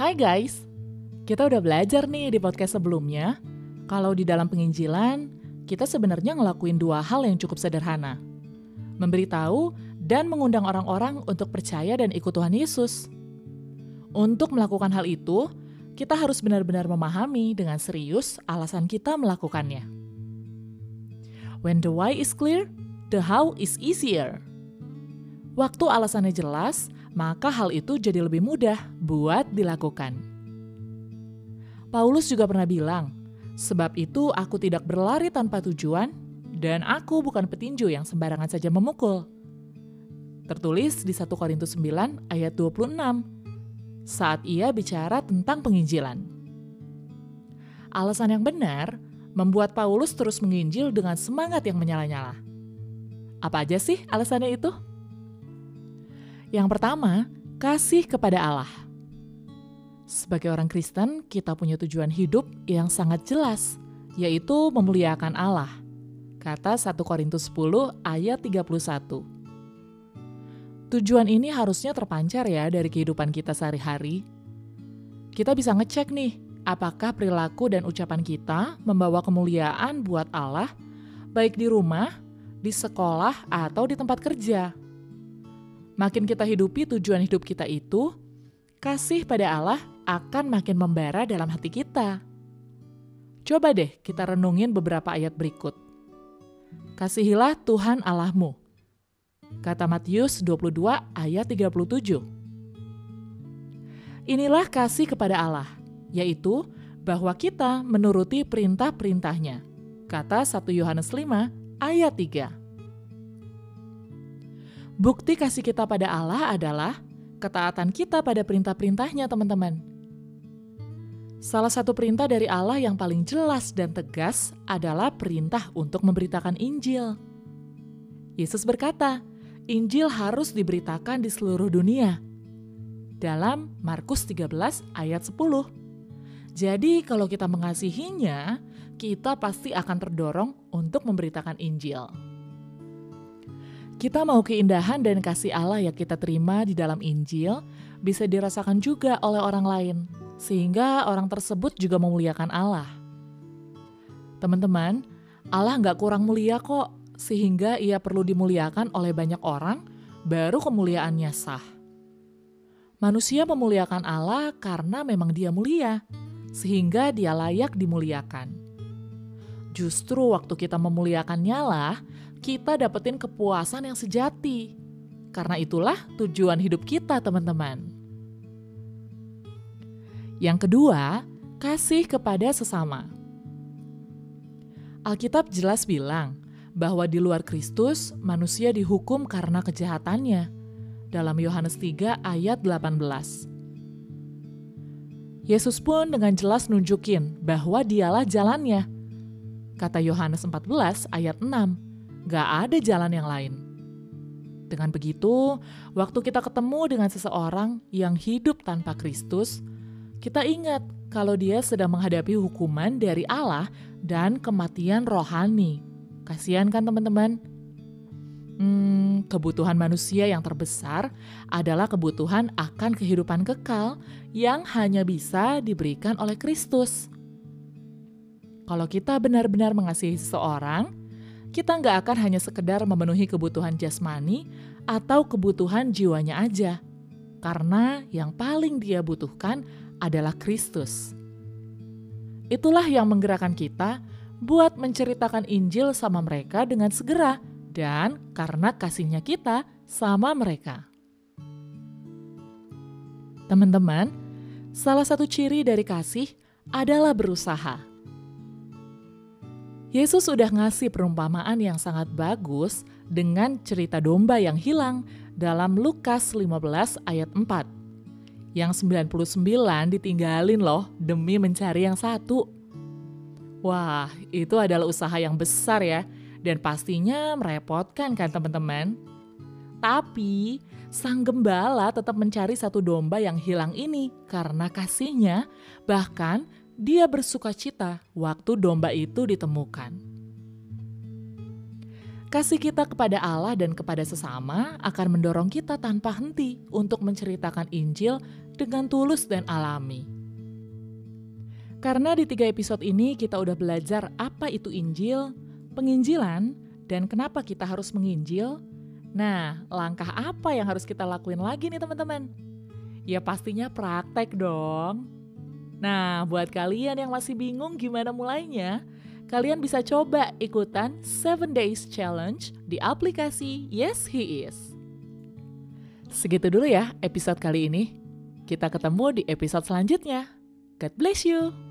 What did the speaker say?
Hai guys, kita udah belajar nih di podcast sebelumnya kalau di dalam penginjilan kita sebenarnya ngelakuin dua hal yang cukup sederhana. Memberitahu dan mengundang orang-orang untuk percaya dan ikut Tuhan Yesus. Untuk melakukan hal itu, kita harus benar-benar memahami dengan serius alasan kita melakukannya. When the why is clear, the how is easier. Waktu alasannya jelas, maka hal itu jadi lebih mudah buat dilakukan. Paulus juga pernah bilang, "Sebab itu aku tidak berlari tanpa tujuan, dan aku bukan petinju yang sembarangan saja memukul." Tertulis di 1 Korintus 9 ayat 26 saat ia bicara tentang penginjilan. Alasan yang benar membuat Paulus terus menginjil dengan semangat yang menyala-nyala. Apa aja sih alasannya itu? Yang pertama, kasih kepada Allah. Sebagai orang Kristen, kita punya tujuan hidup yang sangat jelas, yaitu memuliakan Allah. Kata 1 Korintus 10 ayat 31. Tujuan ini harusnya terpancar ya dari kehidupan kita sehari-hari. Kita bisa ngecek nih, apakah perilaku dan ucapan kita membawa kemuliaan buat Allah, baik di rumah, di sekolah, atau di tempat kerja. Makin kita hidupi tujuan hidup kita itu, kasih pada Allah akan makin membara dalam hati kita. Coba deh kita renungin beberapa ayat berikut. Kasihilah Tuhan Allahmu. Kata Matius 22 ayat 37. Inilah kasih kepada Allah, yaitu bahwa kita menuruti perintah-perintahnya. Kata 1 Yohanes 5 ayat 3. Bukti kasih kita pada Allah adalah ketaatan kita pada perintah-perintahnya, teman-teman. Salah satu perintah dari Allah yang paling jelas dan tegas adalah perintah untuk memberitakan Injil. Yesus berkata, Injil harus diberitakan di seluruh dunia. Dalam Markus 13 ayat 10. Jadi kalau kita mengasihinya, kita pasti akan terdorong untuk memberitakan Injil. Kita mau keindahan dan kasih Allah yang kita terima di dalam Injil bisa dirasakan juga oleh orang lain, sehingga orang tersebut juga memuliakan Allah. Teman-teman, Allah nggak kurang mulia kok, sehingga ia perlu dimuliakan oleh banyak orang, baru kemuliaannya sah. Manusia memuliakan Allah karena memang dia mulia, sehingga dia layak dimuliakan. Justru waktu kita memuliakannya lah, kita dapetin kepuasan yang sejati. Karena itulah tujuan hidup kita, teman-teman. Yang kedua, kasih kepada sesama. Alkitab jelas bilang bahwa di luar Kristus manusia dihukum karena kejahatannya. Dalam Yohanes 3 ayat 18. Yesus pun dengan jelas nunjukin bahwa dialah jalannya. Kata Yohanes 14 ayat 6 Gak ada jalan yang lain. Dengan begitu, waktu kita ketemu dengan seseorang yang hidup tanpa Kristus, kita ingat kalau dia sedang menghadapi hukuman dari Allah dan kematian rohani. Kasihan kan teman-teman? Hmm, kebutuhan manusia yang terbesar adalah kebutuhan akan kehidupan kekal yang hanya bisa diberikan oleh Kristus. Kalau kita benar-benar mengasihi seseorang, kita nggak akan hanya sekedar memenuhi kebutuhan jasmani atau kebutuhan jiwanya aja, karena yang paling dia butuhkan adalah Kristus. Itulah yang menggerakkan kita buat menceritakan Injil sama mereka dengan segera dan karena kasihnya kita sama mereka. Teman-teman, salah satu ciri dari kasih adalah berusaha. Yesus sudah ngasih perumpamaan yang sangat bagus dengan cerita domba yang hilang dalam Lukas 15 ayat 4. Yang 99 ditinggalin loh demi mencari yang satu. Wah, itu adalah usaha yang besar ya, dan pastinya merepotkan kan teman-teman? Tapi, sang gembala tetap mencari satu domba yang hilang ini karena kasihnya, bahkan dia bersuka cita waktu domba itu ditemukan. Kasih kita kepada Allah dan kepada sesama akan mendorong kita tanpa henti untuk menceritakan Injil dengan tulus dan alami. Karena di tiga episode ini kita udah belajar apa itu Injil, penginjilan, dan kenapa kita harus menginjil, nah langkah apa yang harus kita lakuin lagi nih teman-teman? Ya pastinya praktek dong. Nah, buat kalian yang masih bingung gimana mulainya, kalian bisa coba ikutan 7 Days Challenge di aplikasi Yes He Is. Segitu dulu ya episode kali ini. Kita ketemu di episode selanjutnya. God bless you.